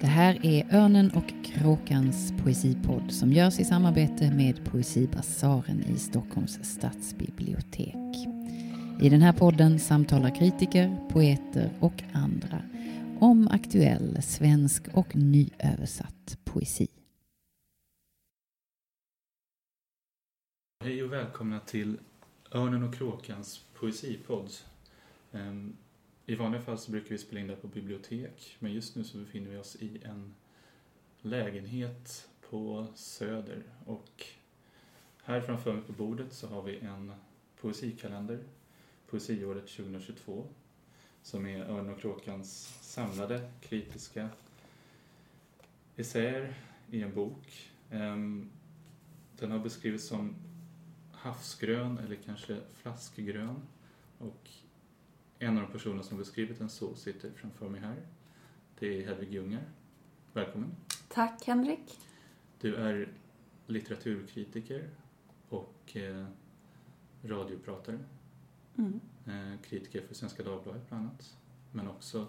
Det här är Örnen och Kråkans poesipodd som görs i samarbete med Poesibasaren i Stockholms stadsbibliotek. I den här podden samtalar kritiker, poeter och andra om aktuell svensk och nyöversatt poesi. Hej och välkomna till Örnen och Kråkans poesipodd. Ehm, i vanliga fall så brukar vi spela in det på bibliotek, men just nu så befinner vi oss i en lägenhet på Söder och här framför mig på bordet så har vi en poesikalender, Poesiåret 2022, som är Örnen och Kråkans samlade kritiska essäer i en bok. Ehm, den har beskrivits som havsgrön eller kanske flaskgrön. Och en av de personer som beskrivit den så sitter framför mig här. Det är Hedvig Ljungar. Välkommen. Tack Henrik. Du är litteraturkritiker och eh, radiopratare. Mm. Eh, kritiker för Svenska Dagbladet bland annat. Men också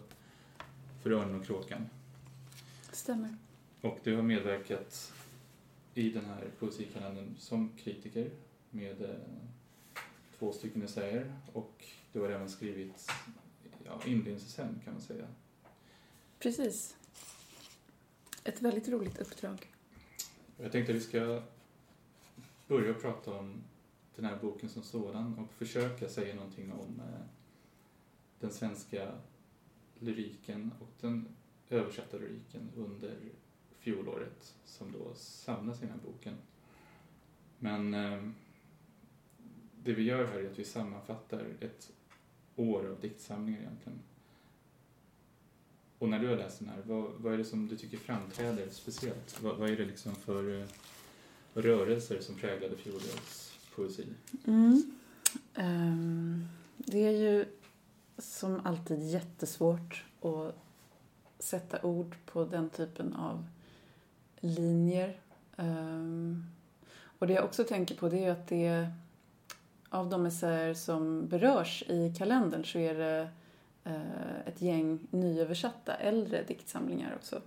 för Örnen och Kråkan. Stämmer. Och du har medverkat i den här poesikalendern som kritiker med eh, två stycken essäer och du har även skrivit ja, inledningsessän kan man säga. Precis. Ett väldigt roligt uppdrag. Jag tänkte att vi ska börja prata om den här boken som sådan och försöka säga någonting om eh, den svenska lyriken och den översatta lyriken under fjolåret som då samlas i den här boken. Men eh, det vi gör här är att vi sammanfattar ett år av diktsamlingar egentligen. Och när du har läst den här, vad, vad är det som du tycker framträder speciellt? Vad, vad är det liksom för eh, rörelser som präglade fjolårets poesi? Mm. Um, det är ju som alltid jättesvårt att sätta ord på den typen av linjer. Um, och det jag också tänker på det är att det av de essäer som berörs i kalendern så är det eh, ett gäng nyöversatta äldre diktsamlingar också.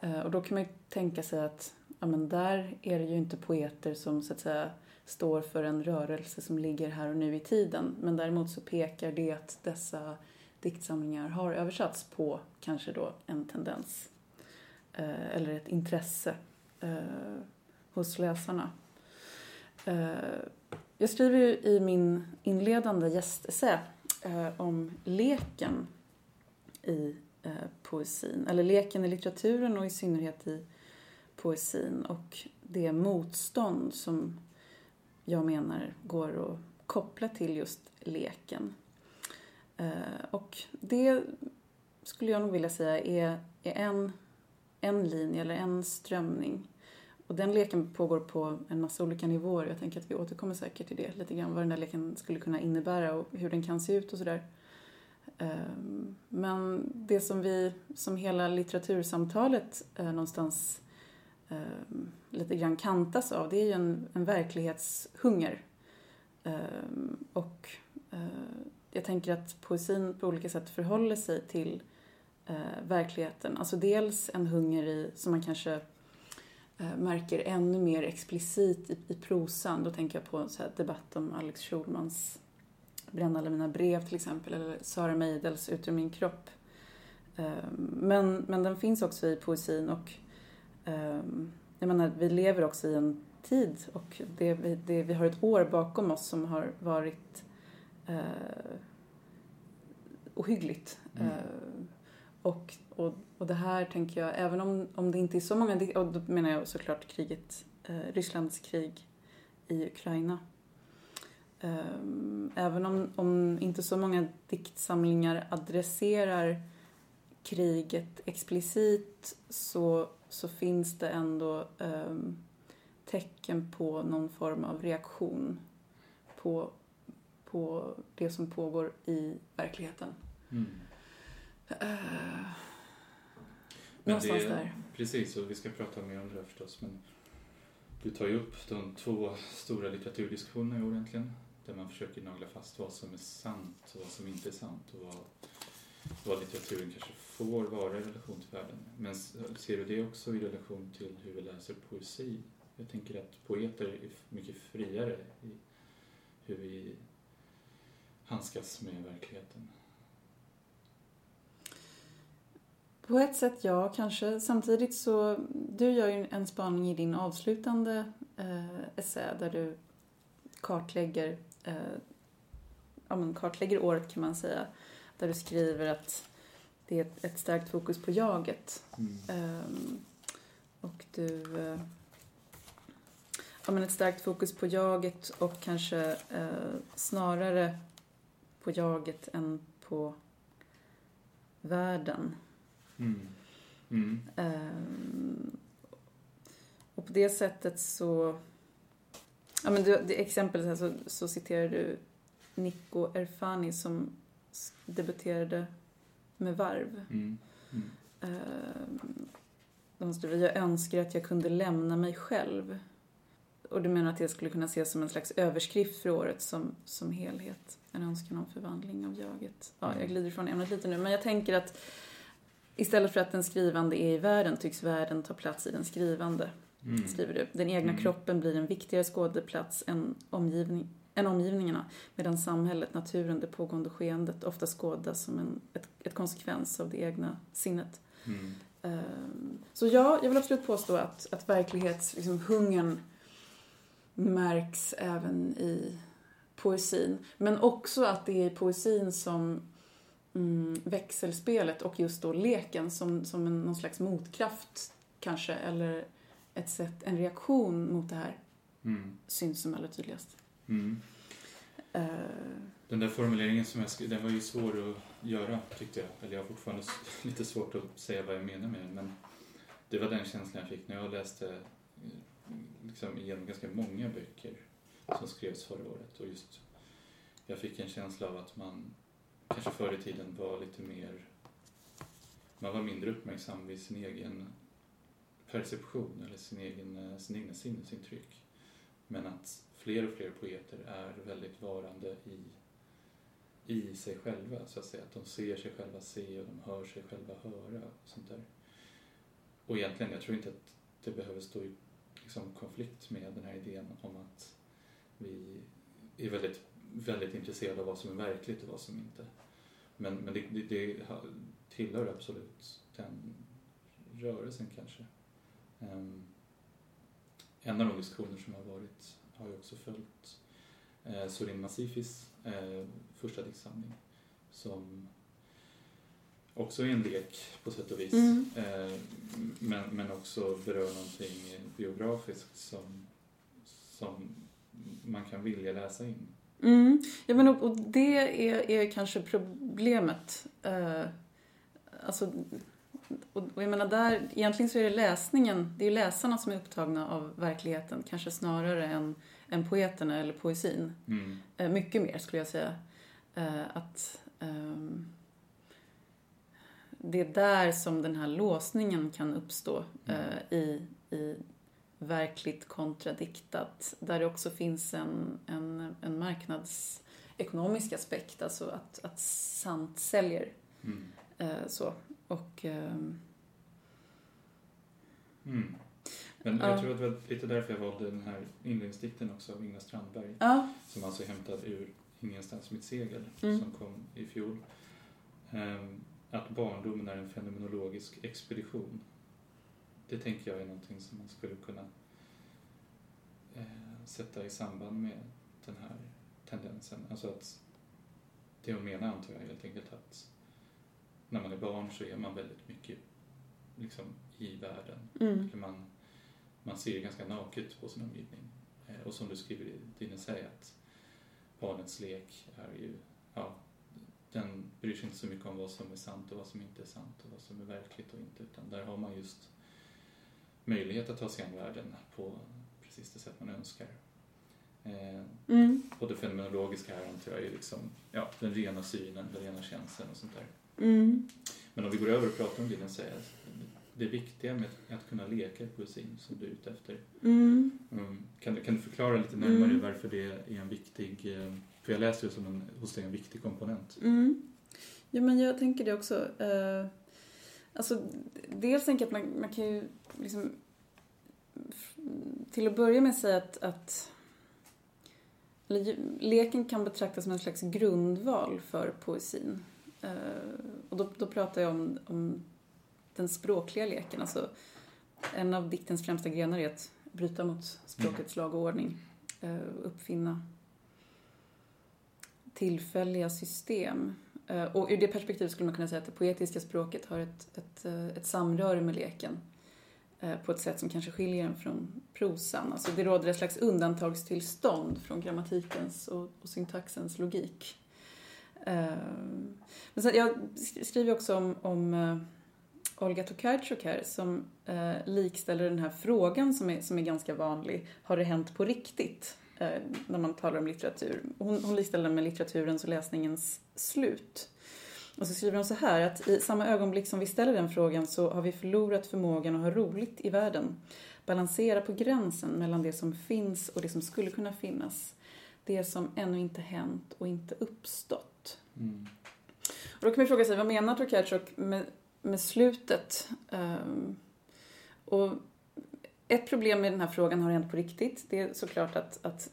Eh, och då kan man ju tänka sig att ja, men där är det ju inte poeter som så att säga står för en rörelse som ligger här och nu i tiden. Men däremot så pekar det att dessa diktsamlingar har översatts på kanske då en tendens eh, eller ett intresse hos läsarna. Jag skriver ju i min inledande gästessä eh, om leken i eh, poesin, eller leken i litteraturen och i synnerhet i poesin och det motstånd som jag menar går att koppla till just leken. Eh, och det skulle jag nog vilja säga är, är en, en linje eller en strömning och den leken pågår på en massa olika nivåer. Jag tänker att vi återkommer säkert till det lite grann. Vad den där leken skulle kunna innebära och hur den kan se ut och sådär. Ehm, men det som vi, som hela litteratursamtalet eh, någonstans ehm, lite grann kantas av, det är ju en, en verklighetshunger. Ehm, och eh, jag tänker att poesin på olika sätt förhåller sig till eh, verkligheten. Alltså dels en hunger i, som man kanske märker ännu mer explicit i, i prosan. Då tänker jag på så här debatt om Alex Schulmans Bränna alla mina brev till exempel, eller Sara Meidels Ut ur min kropp. Ehm, men, men den finns också i poesin och ehm, jag menar, vi lever också i en tid och det, det, vi har ett år bakom oss som har varit eh, ohyggligt. Mm. Eh, och, och, och det här tänker jag, även om, om det inte är så många, och då menar jag såklart kriget, eh, Rysslands krig i Ukraina. Um, även om, om inte så många diktsamlingar adresserar kriget explicit så, så finns det ändå um, tecken på någon form av reaktion på, på det som pågår i verkligheten. Mm. Uh, någonstans det, där. Precis, och vi ska prata mer om det förstås. Men du tar ju upp de två stora litteraturdiskussionerna i år egentligen. Där man försöker nagla fast vad som är sant och vad som inte är sant. Och vad vad litteraturen kanske får vara i relation till världen. Men ser du det också i relation till hur vi läser poesi? Jag tänker att poeter är mycket friare i hur vi handskas med verkligheten. På ett sätt ja, kanske. Samtidigt så, du gör ju en spaning i din avslutande eh, essä där du kartlägger, eh, ja, men kartlägger året kan man säga. Där du skriver att det är ett starkt fokus på jaget. Mm. Um, och du... Uh, ja, men ett starkt fokus på jaget och kanske uh, snarare på jaget än på världen. Mm. Mm. Um, och på det sättet så... Ja, men du, det exemplet här så, så citerar du Nico Erfani som debuterade med varv. Mm. Mm. De skriver, jag önskar att jag kunde lämna mig själv. Och du menar att det skulle kunna ses som en slags överskrift för året som, som helhet? En önskan om förvandling av jaget. Ja, jag mm. glider från ämnet lite nu, men jag tänker att istället för att den skrivande är i världen tycks världen ta plats i den skrivande. Mm. Skriver du. Den egna mm. kroppen blir en viktigare skådeplats än omgivning, än omgivningarna medan samhället, naturen, det pågående skeendet ofta skådas som en ett, ett konsekvens av det egna sinnet. Mm. Um, så ja, jag vill absolut påstå att, att verklighetshungern liksom, märks även i poesin. Men också att det är i poesin som mm, växelspelet och just då leken som, som en, någon slags motkraft kanske, eller ett sätt, en reaktion mot det här mm. syns som allra tydligast. Mm. Uh, den där formuleringen som jag skrev, den var ju svår att göra tyckte jag. Eller jag har fortfarande lite svårt att säga vad jag menar med den. Men det var den känslan jag fick när jag läste eh, liksom, igenom ganska många böcker som skrevs förra året. Och just, jag fick en känsla av att man kanske förr i tiden var lite mer, man var mindre uppmärksam vid sin egen perception eller sin egen, eh, sin egna sinnesintryck. Men att fler och fler poeter är väldigt varande i, i sig själva, så att säga. Att de ser sig själva se och de hör sig själva höra och sånt där. Och egentligen, jag tror inte att det behöver stå i liksom, konflikt med den här idén om att vi är väldigt, väldigt intresserade av vad som är verkligt och vad som inte. Men, men det, det, det tillhör absolut den rörelsen kanske. Um, en av de diskussioner som har varit har ju också följt eh, Sorin Massifis eh, första diktsamling som också är en lek på sätt och vis. Mm. Eh, men, men också berör någonting biografiskt som, som man kan vilja läsa in. Mm. Ja, men och, och det är, är kanske problemet. Eh, alltså, och, och jag menar där, egentligen så är det läsningen, det är läsarna som är upptagna av verkligheten, kanske snarare än, än poeterna eller poesin. Mm. Eh, mycket mer skulle jag säga. Eh, att um, det är där som den här låsningen kan uppstå mm. uh, i, i verkligt kontradiktat. Där det också finns en, en, en marknadsekonomisk aspekt, alltså att, att sant säljer. Mm. Uh, så. Och... Um... Mm. Men jag tror att det var lite därför jag valde den här inledningsdikten också av Ingvar Strandberg. Ja. Som alltså är hämtad ur Ingenstans mitt segel mm. som kom i fjol. Um, att barndomen är en fenomenologisk expedition. Det tänker jag är någonting som man skulle kunna eh, sätta i samband med den här tendensen. Alltså att det hon menar antar jag helt enkelt att när man är barn så är man väldigt mycket liksom, i världen. Mm. Man, man ser ganska naket på sin omgivning. Eh, och som du skriver i din essä att barnets lek är ju, ja, den bryr sig inte så mycket om vad som är sant och vad som inte är sant och vad som är verkligt och inte utan där har man just möjlighet att ta sig an världen på precis det sätt man önskar. Eh, mm. Och det fenomenologiska här antar jag är liksom, ja, den rena synen, den rena känslan och sånt där. Mm. Men om vi går över och pratar om det jag säger, det viktiga med att kunna leka i poesin som du är ute efter. Mm. Mm. Kan, kan du förklara lite närmare mm. varför det är en viktig, eh, för jag läser det som en, hos dig en viktig komponent. Mm. Ja, men jag tänker det också. Uh, alltså, dels tänker jag att man, man kan ju liksom till att börja med säga att, att leken kan betraktas som en slags grundval för poesin. Uh, och då, då pratar jag om, om den språkliga leken. Alltså, en av diktens främsta grenar är att bryta mot språkets lag och ordning. Uh, uppfinna tillfälliga system. Eh, och ur det perspektivet skulle man kunna säga att det poetiska språket har ett, ett, eh, ett samröre med leken eh, på ett sätt som kanske skiljer den från prosan. Alltså det råder ett slags undantagstillstånd från grammatikens och, och syntaxens logik. Men sen, jag skriver också om, om Olga Tokarczuk här som likställer den här frågan som är, som är ganska vanlig. Har det hänt på riktigt? Uh, när man talar om litteratur. Hon, hon likställer den med litteraturens och läsningens slut. Och så skriver hon så här att i samma ögonblick som vi ställer den frågan så har vi förlorat förmågan att ha roligt i världen. Balansera på gränsen mellan det som finns och det som skulle kunna finnas. Det som ännu inte hänt och inte uppstått. Mm. Och då kan man fråga sig, vad menar Tokarczuk med, med slutet? Um, och ett problem med den här frågan har hänt på riktigt. Det är såklart att, att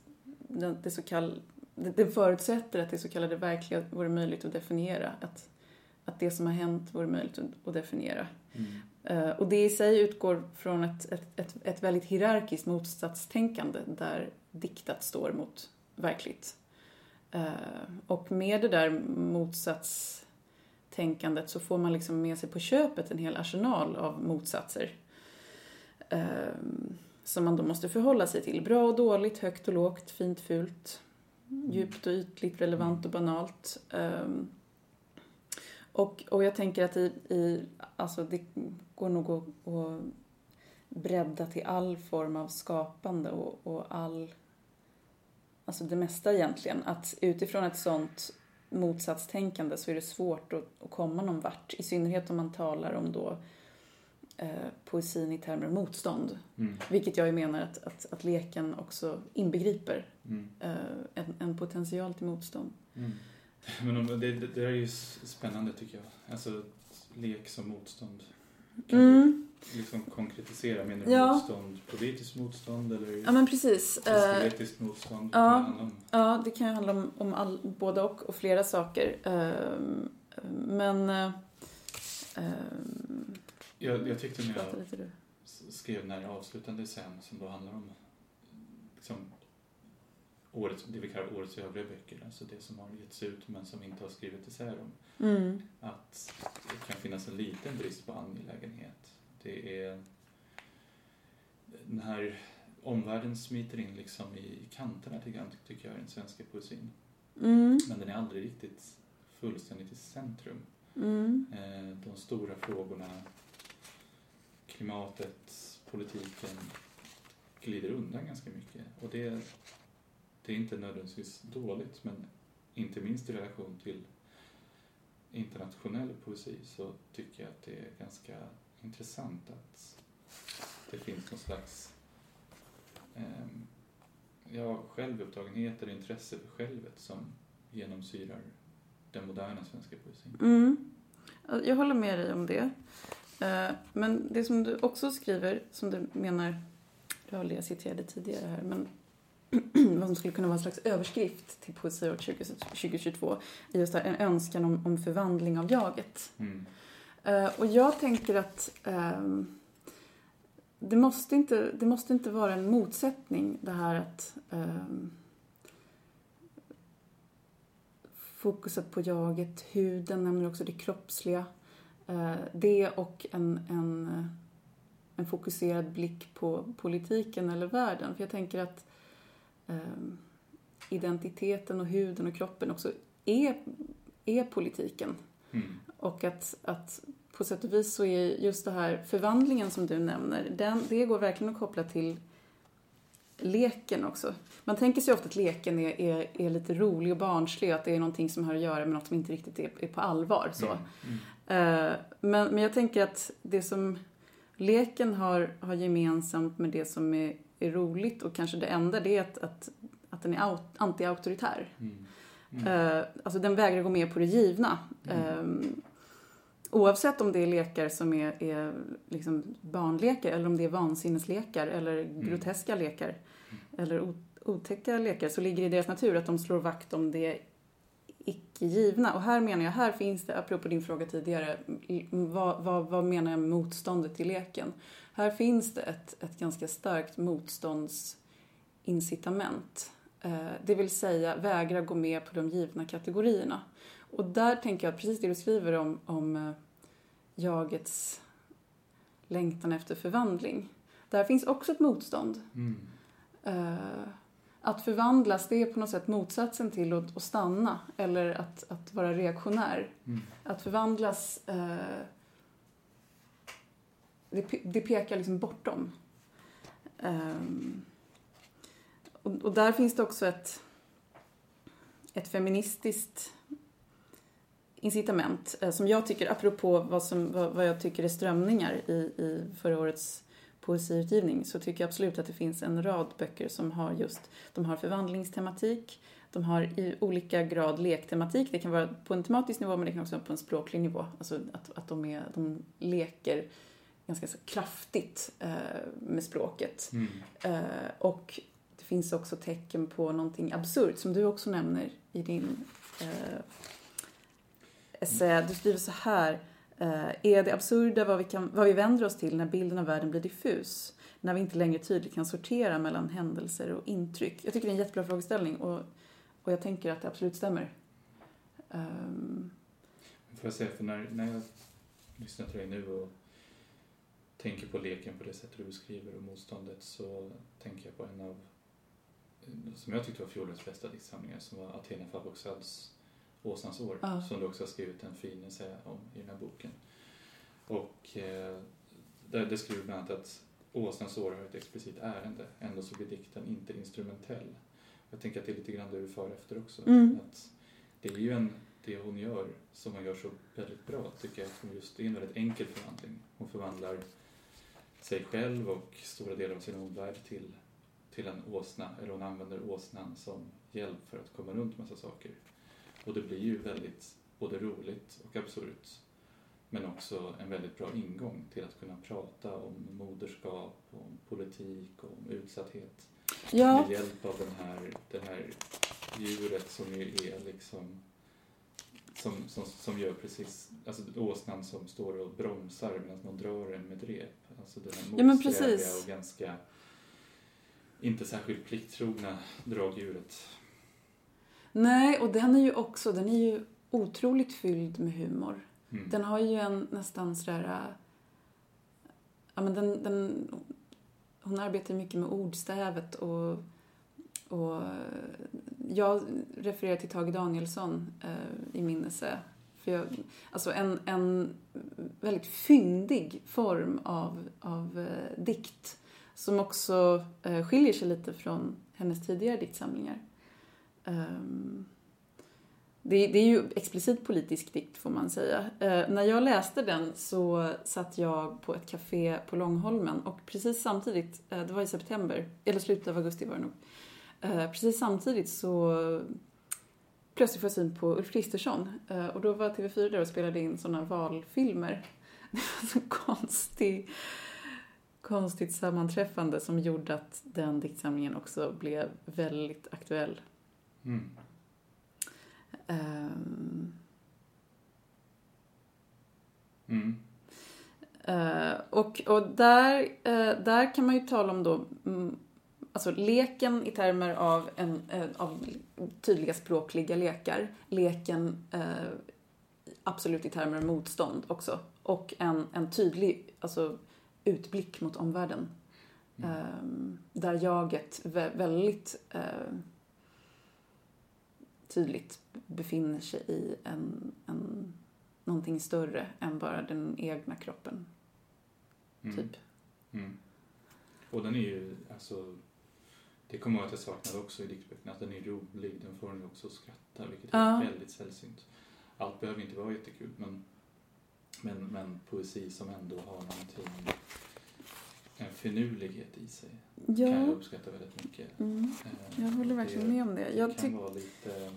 det, det, så kall, det, det förutsätter att det så kallade verkliga vore möjligt att definiera. Att, att det som har hänt vore möjligt att, att definiera. Mm. Uh, och det i sig utgår från ett, ett, ett, ett väldigt hierarkiskt motsatstänkande där diktat står mot verkligt. Uh, och med det där motsatstänkandet så får man liksom med sig på köpet en hel arsenal av motsatser. Ehm, som man då måste förhålla sig till. Bra och dåligt, högt och lågt, fint, fult, djupt och ytligt, relevant och banalt. Ehm, och, och jag tänker att i, i, alltså det går nog att, att bredda till all form av skapande och, och all, alltså det mesta egentligen. Att utifrån ett sånt motsatstänkande så är det svårt att, att komma någon vart. I synnerhet om man talar om då eh, poesin i termer av motstånd. Mm. Vilket jag menar att, att, att leken också inbegriper. Mm. Eh, en, en potential till motstånd. Mm. Men det, det, det är ju spännande tycker jag. Alltså lek som motstånd. Kan mm. du liksom konkretisera? Menar du ja. motstånd, politiskt motstånd eller ja, men precis. estetiskt uh, motstånd? Ja, ja, det kan ju handla om, om all, både och och flera saker. Uh, men... Uh, jag, jag tyckte när jag skrev den här avslutande scen som då handlar om liksom, årets, det vi kallar årets övriga böcker, alltså det som har getts ut men som inte har skrivit isär om. Mm. Att det kan finnas en liten brist på angelägenhet. Det är den här omvärlden smiter in liksom i kanterna lite grann tycker jag i den svenska poesin. Mm. Men den är aldrig riktigt fullständigt i centrum. Mm. Eh, de stora frågorna, klimatet, politiken glider undan ganska mycket. Och det det är inte nödvändigtvis dåligt men inte minst i relation till internationell poesi så tycker jag att det är ganska intressant att det finns någon slags eh, ja, självupptagenhet eller intresse för självet som genomsyrar den moderna svenska poesin. Mm. Jag håller med dig om det. Eh, men det som du också skriver, som du menar, jag citerade tidigare här, men vad som skulle kunna vara en slags överskrift till Poesiåret 2022 är just en önskan om, om förvandling av jaget. Mm. Uh, och jag tänker att um, det, måste inte, det måste inte vara en motsättning det här att um, fokuset på jaget, huden nämner också det kroppsliga. Uh, det och en, en, en fokuserad blick på politiken eller världen. För jag tänker att um, identiteten och huden och kroppen också är, är politiken. Mm. Och att, att på sätt och vis så är just det här förvandlingen som du nämner, den, det går verkligen att koppla till leken också. Man tänker sig ofta att leken är, är, är lite rolig och barnslig och att det är någonting som har att göra med något som inte riktigt är, är på allvar. Så. Mm. Mm. Uh, men, men jag tänker att det som leken har, har gemensamt med det som är är roligt och kanske det enda det är att, att, att den är anti-auktoritär. Mm. Mm. Eh, alltså den vägrar gå med på det givna. Mm. Eh, oavsett om det är lekar som är, är liksom barnlekar eller om det är vansinneslekar eller groteska lekar eller o- otäcka lekar så ligger det i deras natur att de slår vakt om det icke givna. Och här menar jag, här finns det, apropå din fråga tidigare, vad, vad, vad menar jag med motståndet till leken? Här finns det ett, ett ganska starkt motståndsincitament. Eh, det vill säga vägra gå med på de givna kategorierna. Och där tänker jag precis det du skriver om, om eh, jagets längtan efter förvandling. Där finns också ett motstånd. Mm. Att förvandlas, det är på något sätt motsatsen till att, att stanna eller att, att vara reaktionär. Mm. Att förvandlas, eh, det, det pekar liksom bortom. Ehm, och, och där finns det också ett, ett feministiskt incitament eh, som jag tycker, apropå vad, som, vad, vad jag tycker är strömningar i, i förra årets poesiutgivning så tycker jag absolut att det finns en rad böcker som har just, de har förvandlingstematik, de har i olika grad lektematik. Det kan vara på en tematisk nivå men det kan också vara på en språklig nivå. Alltså att, att de, är, de leker ganska så kraftigt eh, med språket. Mm. Eh, och det finns också tecken på någonting absurt som du också nämner i din eh, essä. Du skriver så här. Eh, är det absurda vad vi, kan, vad vi vänder oss till när bilden av världen blir diffus? När vi inte längre tydligt kan sortera mellan händelser och intryck? Jag tycker det är en jättebra frågeställning och, och jag tänker att det absolut stämmer. Um... Får jag säga, för när, när jag lyssnar till dig nu och tänker på leken på det sättet du beskriver och motståndet så tänker jag på en av, som jag tyckte var fjolårets bästa diktsamlingar som var Athena Farrokhzads Åsnans år Ja. som du också har skrivit en fin essä om i den här boken. Och eh, där det skriver bland annat att Åsnans år har ett explicit ärende, ändå så blir dikten inte instrumentell. Jag tänker att det är lite grann det du far efter också. Mm. Att det är ju en, det hon gör som hon gör så väldigt bra tycker jag. Att hon just, det är en väldigt enkel förvandling. Hon förvandlar sig själv och stora delar av sin omvärld till, till en åsna. Eller hon använder åsnan som hjälp för att komma runt massa saker. Och det blir ju väldigt både roligt och absurt. Men också en väldigt bra ingång till att kunna prata om moderskap, om politik, om utsatthet ja, med hjälp av den här, det här djuret som ju är liksom som, som, som gör precis, alltså åsnan som står och bromsar medan man drar den med rep. Alltså den här Ja, motsträviga precis. och ganska inte särskilt plikttrogna dragdjuret. Nej, och den är ju också, den är ju otroligt fylld med humor. Mm. Den har ju en nästan sådär... äh, Ja, men den, den, hon arbetar mycket med ordstävet och, och äh, jag refererar till Tage Danielsson eh, i min essä. För jag, alltså en, en väldigt fyndig form av, av eh, dikt som också eh, skiljer sig lite från hennes tidigare diktsamlingar. Ehm, det, det är ju explicit politisk dikt får man säga. Eh, när jag läste den så satt jag på ett café på Långholmen och precis samtidigt, eh, det var i september, eller slutet av augusti var det nog. Eh, precis samtidigt så plötsligt får jag syn på Ulf Kristersson eh, och då var TV4 där och spelade in sådana valfilmer. Det var så konstig, konstigt sammanträffande som gjorde att den diktsamlingen också blev väldigt aktuell. Mm. Ehm, och, och där, eh, där kan man ju tala om då, mm, alltså leken i termer av, en, eh, av tydliga språkliga lekar. Leken eh, absolut i termer av motstånd också. Och en, en tydlig alltså, utblick mot omvärlden. Mm. Eh, där jaget vä- väldigt tydligt befinner sig i en, en, någonting större än bara den egna kroppen. Mm. Typ. Mm. Och den är ju, alltså, det kommer jag att jag saknade också i diktböckerna, att den är rolig, den får en också att skratta, vilket är Ja. väldigt sällsynt. Allt behöver inte vara jättekul, men, men, men poesi som ändå har någonting, en finurlighet i sig, kan jag Ja, uppskatta väldigt mycket. mm, Eh, jag håller verkligen det med om det. Jag kan tyck, vara lite,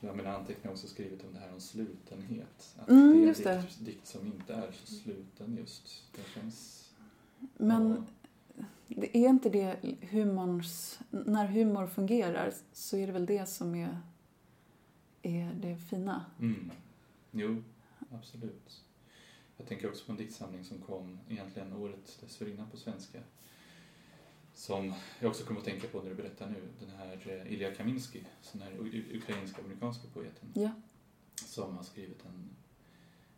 jag mina anteckningar också skrivit om det här om slutenhet. Att Mm, det är det. dikt, dikt som inte är så sluten just. Det känns... Men det är inte det humorns... När humor fungerar så är det väl det som är, är det fina. Mm. Jo, absolut. Jag tänker också på en diktsamling som kom egentligen året dessförinnan på svenska. Som jag också kommer att tänka på när du berättar nu. Den här eh, Ilja Kaminsky, den här u- ukrainska-amerikanska poeten. Ja. Som har skrivit en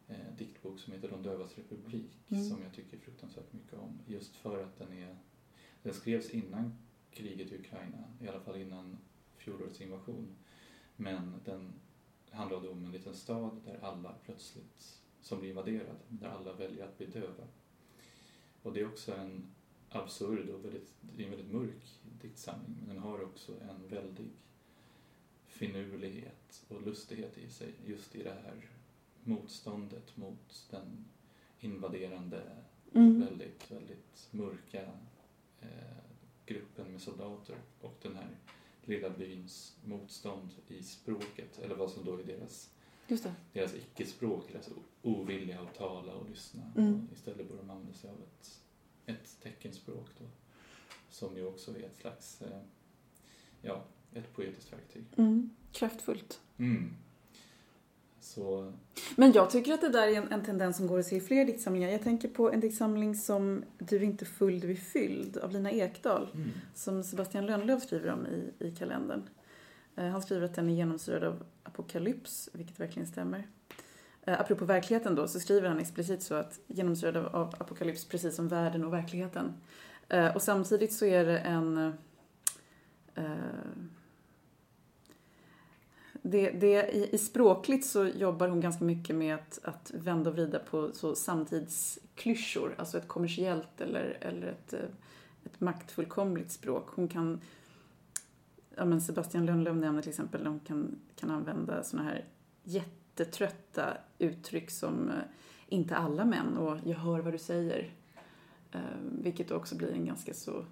eh, diktbok som heter De dövas republik. Mm. Som jag tycker fruktansvärt mycket om. Just för att den är... Den skrevs innan kriget i Ukraina. I alla fall innan fjolårets invasion. Men den handlade om en liten stad där alla plötsligt, som blir invaderad, där alla väljer att bli döva. Och det är också en absurd och väldigt, en väldigt mörk diktsamling, men den har också en väldig finurlighet och lustighet i sig, just i det här motståndet mot den invaderande, Mm. väldigt, väldigt mörka eh, gruppen med soldater och den här lilla byns motstånd i språket, eller vad som då är deras, Just det. deras icke-språk, deras o- ovilja att tala och lyssna. Mm. Och istället bör de använda sig av ett, ett teckenspråk då, som ju också är ett slags, eh, ja, ett poetiskt verktyg. Mm. Kraftfullt. Mm. Så, Men jag tycker att det där är en, en tendens som går att se i fler diktsamlingar. Jag tänker på en diktsamling som Du är inte full, du är fylld av Lina Ekdahl. mm. Som Sebastian Lönnlöf skriver om i, i kalendern. Eh, han skriver att den är genomsyrad av apokalyps, vilket verkligen stämmer. Eh, apropå verkligheten då, så skriver han explicit så att genomsyrad av, apokalyps precis som världen och verkligheten. Eh, och samtidigt så är det en... Det, det, i, I språkligt så jobbar hon ganska mycket med att, att vända och vrida på så samtidsklyschor, alltså ett kommersiellt eller, eller ett, ett maktfullkomligt språk. Hon kan, ja men Sebastian Lönnlöf nämner till exempel, hon kan, kan använda såna här jättetrötta uttryck som eh, inte alla män och jag hör vad du säger. Eh, vilket också blir en ganska så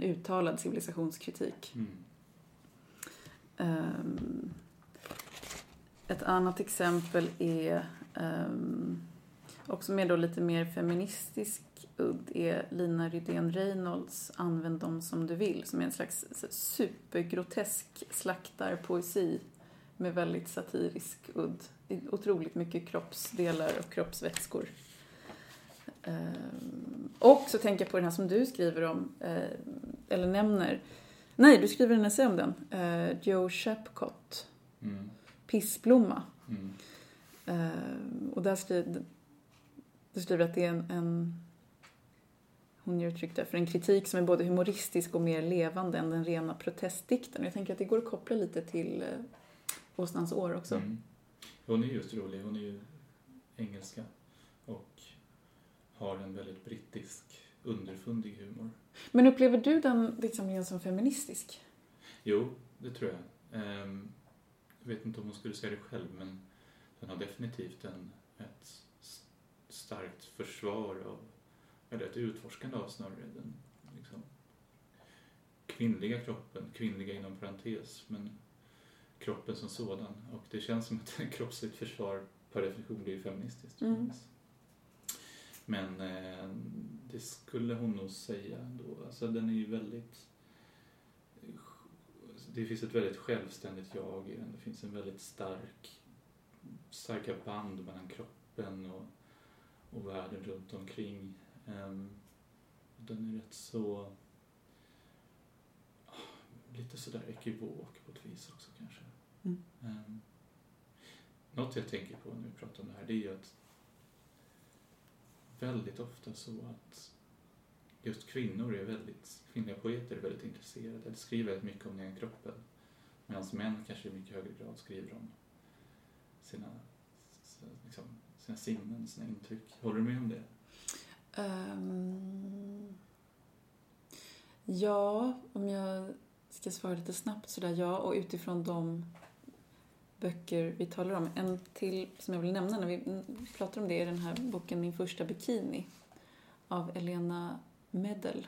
uttalad civilisationskritik. Mm. Ehm, ett annat exempel är ehm, också med då lite mer feministisk udd är Lina Rydén Reynolds Använd dem som du vill som är en slags supergrotesk slaktarpoesi med väldigt satirisk udd. Otroligt mycket kroppsdelar och kroppsvätskor. Ehm, och så tänker jag på den här som du skriver om, eh, eller nämner, Nej, du skriver en essä om den. Eh, Joe Shapcott, Mm. Pissblomma. Mm. Eh, och där skriver, du skriver att det är en, en hon ger uttryck där för en kritik som är både humoristisk och mer levande än den rena protestdikten. Jag tänker att det går att koppla lite till eh, Åsnans år också. Mm. Hon är just rolig, hon är ju engelska och har en väldigt brittisk underfundig humor. Men upplever du den diktsamlingen som feministisk? Jo, det tror jag. Ehm, jag vet inte om hon skulle säga det själv, men den har definitivt en, ett starkt försvar av, ett utforskande av snarare den liksom, kvinnliga kroppen, kvinnliga inom parentes, men kroppen som sådan. Och det känns som att kroppsligt försvar per definition blir feministiskt. Mm. Men eh, det skulle hon nog säga ändå. Alltså den är ju väldigt... Det finns ett väldigt självständigt jag i den. Det finns en väldigt stark, starka band mellan kroppen och, och världen runt omkring. Ehm, den är rätt så... Lite sådär ekivok på ett vis också kanske. Mm. Um, något jag tänker på när vi pratar om det här det är ju att väldigt ofta så att just kvinnor är väldigt, kvinnliga poeter är väldigt intresserade, eller skriver väldigt mycket om den egna kroppen. Medan män kanske i mycket högre grad skriver om sina, liksom, sina sinnen, sina intryck. Håller du med om det? Ehm, ja, om jag ska svara lite snabbt sådär, ja. Och utifrån de böcker vi talar om. En till som jag vill nämna när vi pratar om det är den här boken Min första bikini av Elena Medel.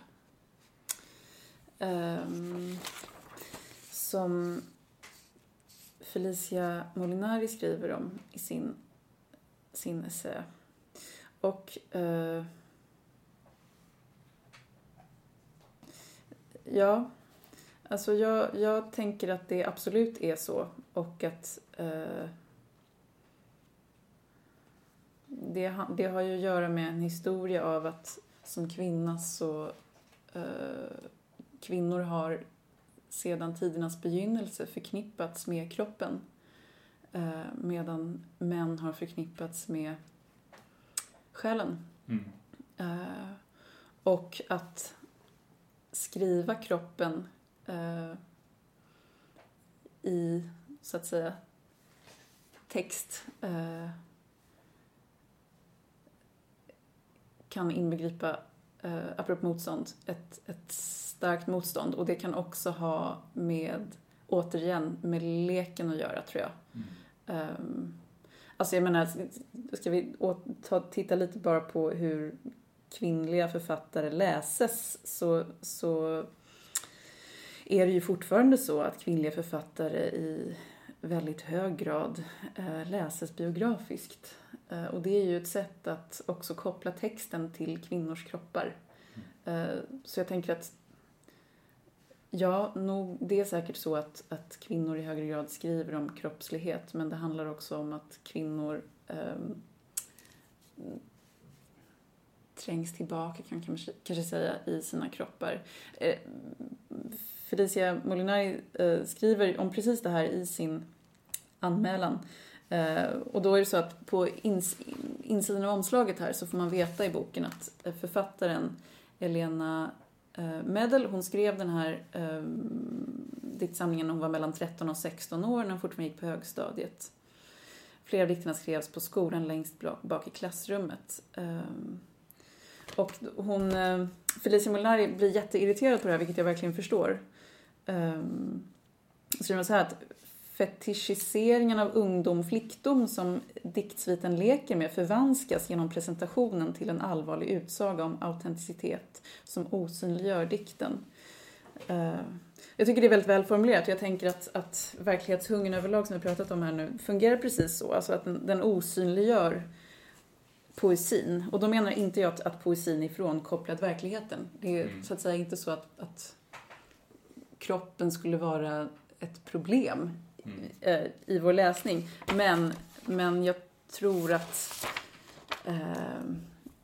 Um, som Felicia Molinari skriver om i sin, sin essä. Och uh, ja, alltså jag, jag tänker att det absolut är så och att eh, det, det har ju att göra med en historia av att som kvinna så eh, kvinnor har sedan tidernas begynnelse förknippats med kroppen eh, medan män har förknippats med själen. Mm. Eh, och att skriva kroppen eh, i, så att säga, text eh, kan inbegripa, eh, apropå motstånd, ett, ett starkt motstånd. Och det kan också ha med, återigen, med leken att göra, tror jag. Mm. Um, alltså jag menar, ska vi ta, titta lite bara på hur kvinnliga författare läses så, så är det ju fortfarande så att kvinnliga författare i väldigt hög grad eh, läses biografiskt. Eh, och det är ju ett sätt att också koppla texten till kvinnors kroppar. Eh, så jag tänker att Ja, nog, det är säkert så att, att kvinnor i högre grad skriver om kroppslighet men det handlar också om att kvinnor eh, trängs tillbaka kan man kanske, säga i sina kroppar. Eh, Felicia Molinari eh, skriver om precis det här i sin anmälan. Eh, och då är det så att på ins insidan av omslaget här så får man veta i boken att författaren Elena Medel, hon skrev den här eh, diktsamlingen när hon var mellan 13 och 16 år när hon fortfarande gick på högstadiet. Flera av dikterna skrevs på skolan längst bak i klassrummet. Ehm, och hon, eh, Felicia Molinari blir jätteirriterad på det här, vilket jag verkligen förstår. Ehm, um, skriver så här att fetischiseringen av ungdom, flickdom som diktsviten leker med förvanskas genom presentationen till en allvarlig utsaga om autenticitet som osynliggör dikten. Uh, jag tycker det är väldigt välformulerat. Jag tänker att, att verklighetshungern överlag som vi pratat om här nu fungerar precis så. Alltså att den, den osynliggör poesin. Och då menar inte jag att, att poesin är frånkopplad verkligheten. Det är mm. så att säga inte så att, att kroppen skulle vara ett problem mm. eh, i vår läsning. Men, men jag tror att eh,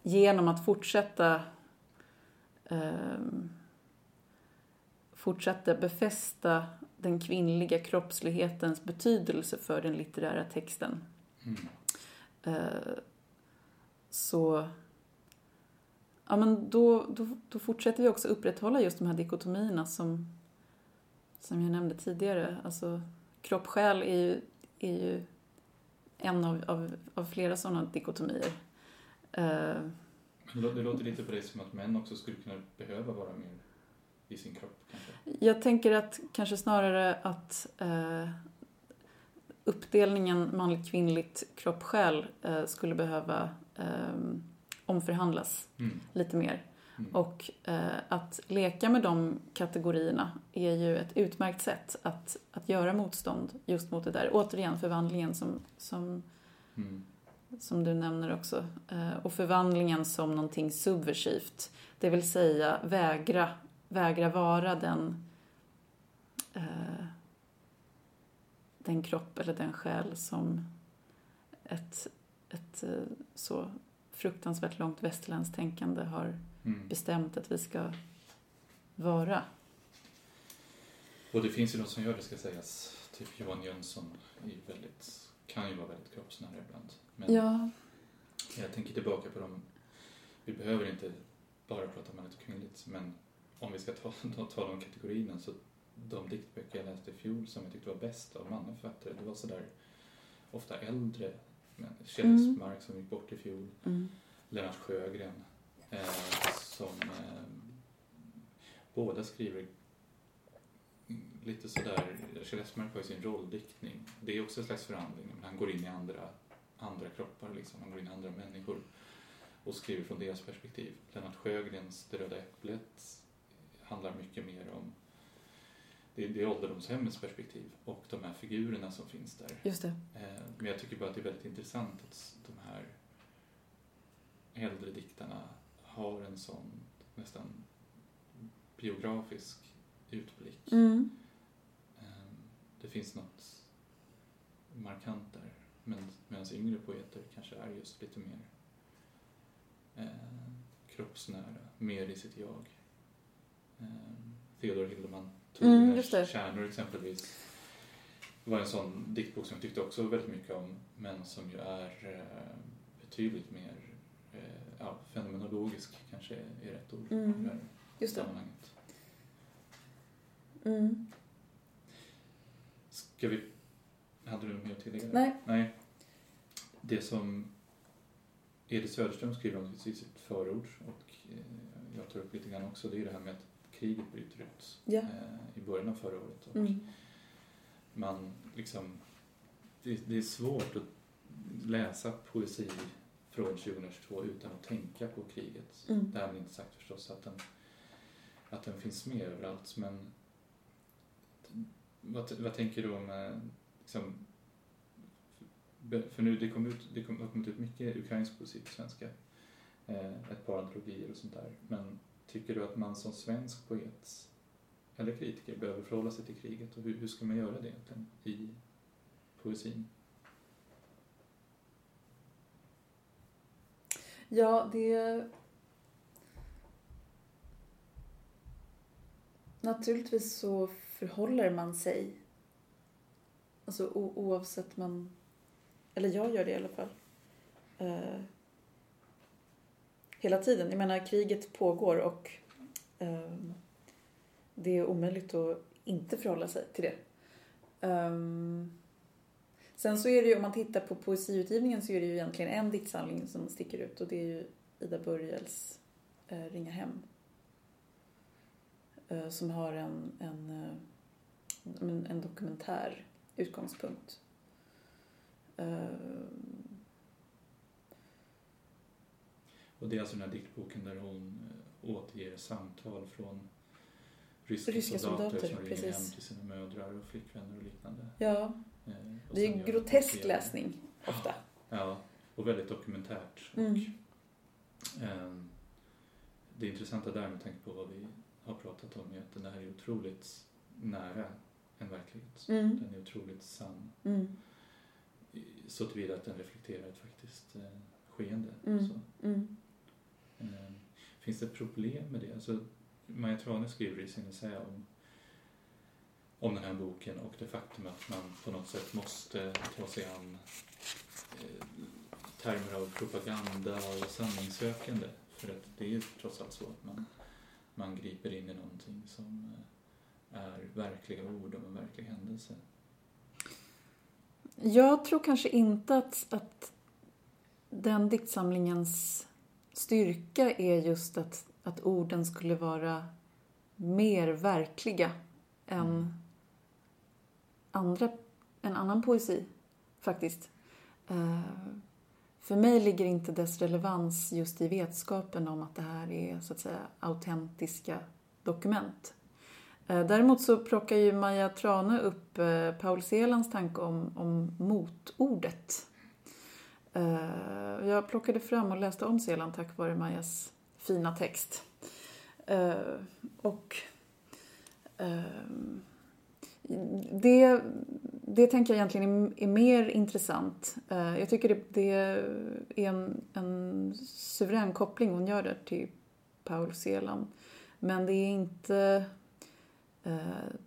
genom att fortsätta eh, fortsätta befästa den kvinnliga kroppslighetens betydelse för den litterära texten mm. Eh, så ja, men då, då, då fortsätter vi också upprätthålla just de här dikotomierna som som jag nämnde tidigare, alltså kropp-själ är ju, är ju en av, av, av flera sådana dikotomier. Uh, det låter lite på dig som att män också skulle kunna behöva vara mer i sin kropp kanske? Jag tänker att kanske snarare att uh, uppdelningen manligt, kvinnligt, kropp, själ uh, skulle behöva um, omförhandlas mm. lite mer. Mm. Och eh, att leka med de kategorierna är ju ett utmärkt sätt att, att göra motstånd just mot det där. Återigen förvandlingen som, som, mm. som du nämner också. Eh, och förvandlingen som någonting subversivt. Det vill säga vägra, vägra vara den, eh, den kropp eller den själ som ett, ett eh, så fruktansvärt långt västerländskt tänkande har mm. bestämt att vi ska vara. Och det finns ju de som gör det ska sägas. Typ Johan Jönsson är väldigt, kan ju vara väldigt kroppsnära ibland. Men ja. Jag tänker tillbaka på dem. Vi behöver inte bara prata om manligt och kvinnligt men om vi ska ta, ta de kategorierna så de diktböcker jag läste i fjol som jag tyckte var bäst av manliga författare det var sådär ofta äldre men Kjell mm. som gick bort i fjol, mm. Lennart Sjögren eh, som eh, båda skriver lite sådär, Kjell Esmark har ju sin rolldiktning. Det är också en slags förhandling, men han går in i andra, andra kroppar liksom, han går in i andra människor och skriver från deras perspektiv. Lennart Sjögrens Det röda äpplet handlar mycket mer om det är, det är ålderdomshemmets perspektiv och de här figurerna som finns där. Just det. Eh, men jag tycker bara att det är väldigt intressant att de här äldre diktarna har en sån nästan biografisk utblick. Mm. Eh, det finns något markant där. Men, medan yngre poeter kanske är just lite mer eh, kroppsnära, mer i sitt jag. Eh, Theodor Hildeman Mm, just det. Kärnor exempelvis var en sån diktbok som jag tyckte också väldigt mycket om men som ju är eh, betydligt mer eh, ja, fenomenologisk kanske är, rätt ord Mm, det Just det. sammanhanget. Mm. Ska vi... Hade du något mer att tillägga? Nej. Nej. Det som Edith Söderström skriver om i sitt förord och eh, jag tar upp lite grann också, det är det här med att kriget bryter ut Ja. eh, i början av förra året. Och Mm. man liksom, det, det är svårt att läsa poesi från 2022 utan att tänka på kriget. Mm. Därmed inte sagt förstås att den, att den finns med överallt, men vad, vad tänker du om, eh, liksom, för nu det kom ut, det kom, har kommit ut mycket ukrainsk poesi på svenska, eh, ett par antologier och sånt där, men tycker du att man som svensk poet eller kritiker behöver förhålla sig till kriget och hur, hur ska man göra det egentligen i poesin? Ja, det... Naturligtvis så förhåller man sig. Alltså o- oavsett man... Eller jag gör det i alla fall. Eh, hela tiden. Jag menar, kriget pågår och eh, det är omöjligt att inte förhålla sig till det. Um, Sen så är det ju, om man tittar på poesiutgivningen så är det ju egentligen en diktsamling som sticker ut och det är ju Ida Börjels eh, Ringa hem. Eh, som har en, en, en, en dokumentär utgångspunkt. Eh, Och det är alltså den här diktboken där hon eh, återger samtal från ryska, Ryska soldater, soldater, som ringer precis. hem till sina mödrar och flickvänner och liknande. ja, Eh, och det är grotesk läsning ofta. Ja, och väldigt dokumentärt. Mm. Och, ehm, det intressanta där med tanke på vad vi har pratat om är att den här är otroligt nära en verklighet. Mm. Den är otroligt sann. Mm. Så tillvida att den reflekterar ett faktiskt eh, skeende. Mm. Eh, finns det problem med det? Alltså, Maja Trane skriver i sin essä om, om den här boken och det faktum att man på något sätt måste ta sig an eh, termer av propaganda och sanningssökande. För att det är ju trots allt så att man, man griper in i någonting som eh, är verkliga ord om en verklig händelse. Jag tror kanske inte att, att den diktsamlingens styrka är just att, att orden skulle vara mer verkliga än Mm. andra, en annan poesi, faktiskt. Eh, för mig ligger inte dess relevans just i vetskapen om att det här är så att säga autentiska dokument. Eh, Däremot så plockar ju Maja Trane upp eh, Paul Celans tanke om, om motordet. Eh, Jag plockade fram och läste om Celan tack vare Majas fina text. Eh, Och ehm, det, det tänker jag egentligen är, mer intressant. Eh, Jag tycker det, det är en, en suverän koppling hon gör där till Paul Celan. Men det är inte eh,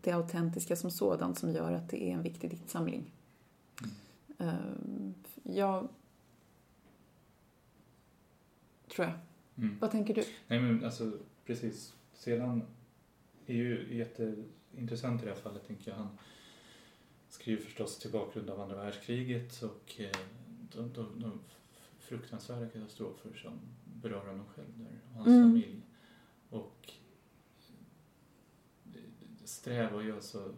det autentiska som sådant som gör att det är en viktig diktsamling. Eh, Jag tror jag. Mm. Vad tänker du? Nej men alltså precis. Sedan är ju jätteintressant i det här fallet tänker jag. Han skriver förstås till bakgrund av andra världskriget och eh, de, de, de fruktansvärda katastrofer som berör honom själv där och hans Mm. familj. Och strävar ju alltså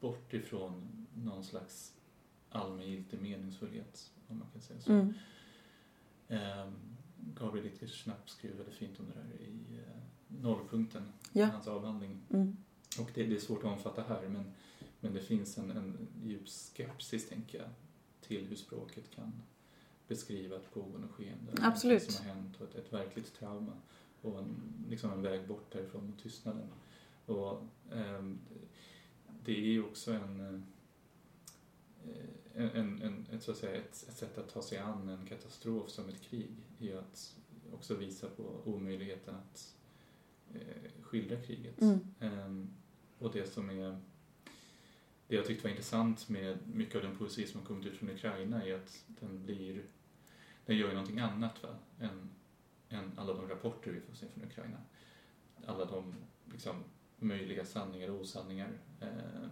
bort ifrån någon slags allmängiltig meningsfullhet om man kan säga så. Mm. Ehm, Gabriel Littgers Schnapp skriver väldigt fint om det där i eh, Nollpunkten, Ja. hans avhandling. Mm. Och det, det är svårt att omfatta här, men, men det finns en, en djup skepsis, tänker jag, till hur språket kan beskriva ett pågående skeende. Absolut. Som har hänt och ett, ett verkligt trauma och en, liksom en väg bort därifrån mot tystnaden. Och ehm, det är ju också en, eh, en, en, ett, så att säga, ett, ett sätt att ta sig an en katastrof som ett krig är ju att också visa på omöjligheten att eh, skildra kriget. Mm. Ehm, och det som är det jag tyckte var intressant med mycket av den poesi som har kommit ut från Ukraina är att den blir den gör ju någonting annat va? Än, än alla de rapporter vi får se från Ukraina. Alla de liksom, möjliga sanningar och osanningar. Eh,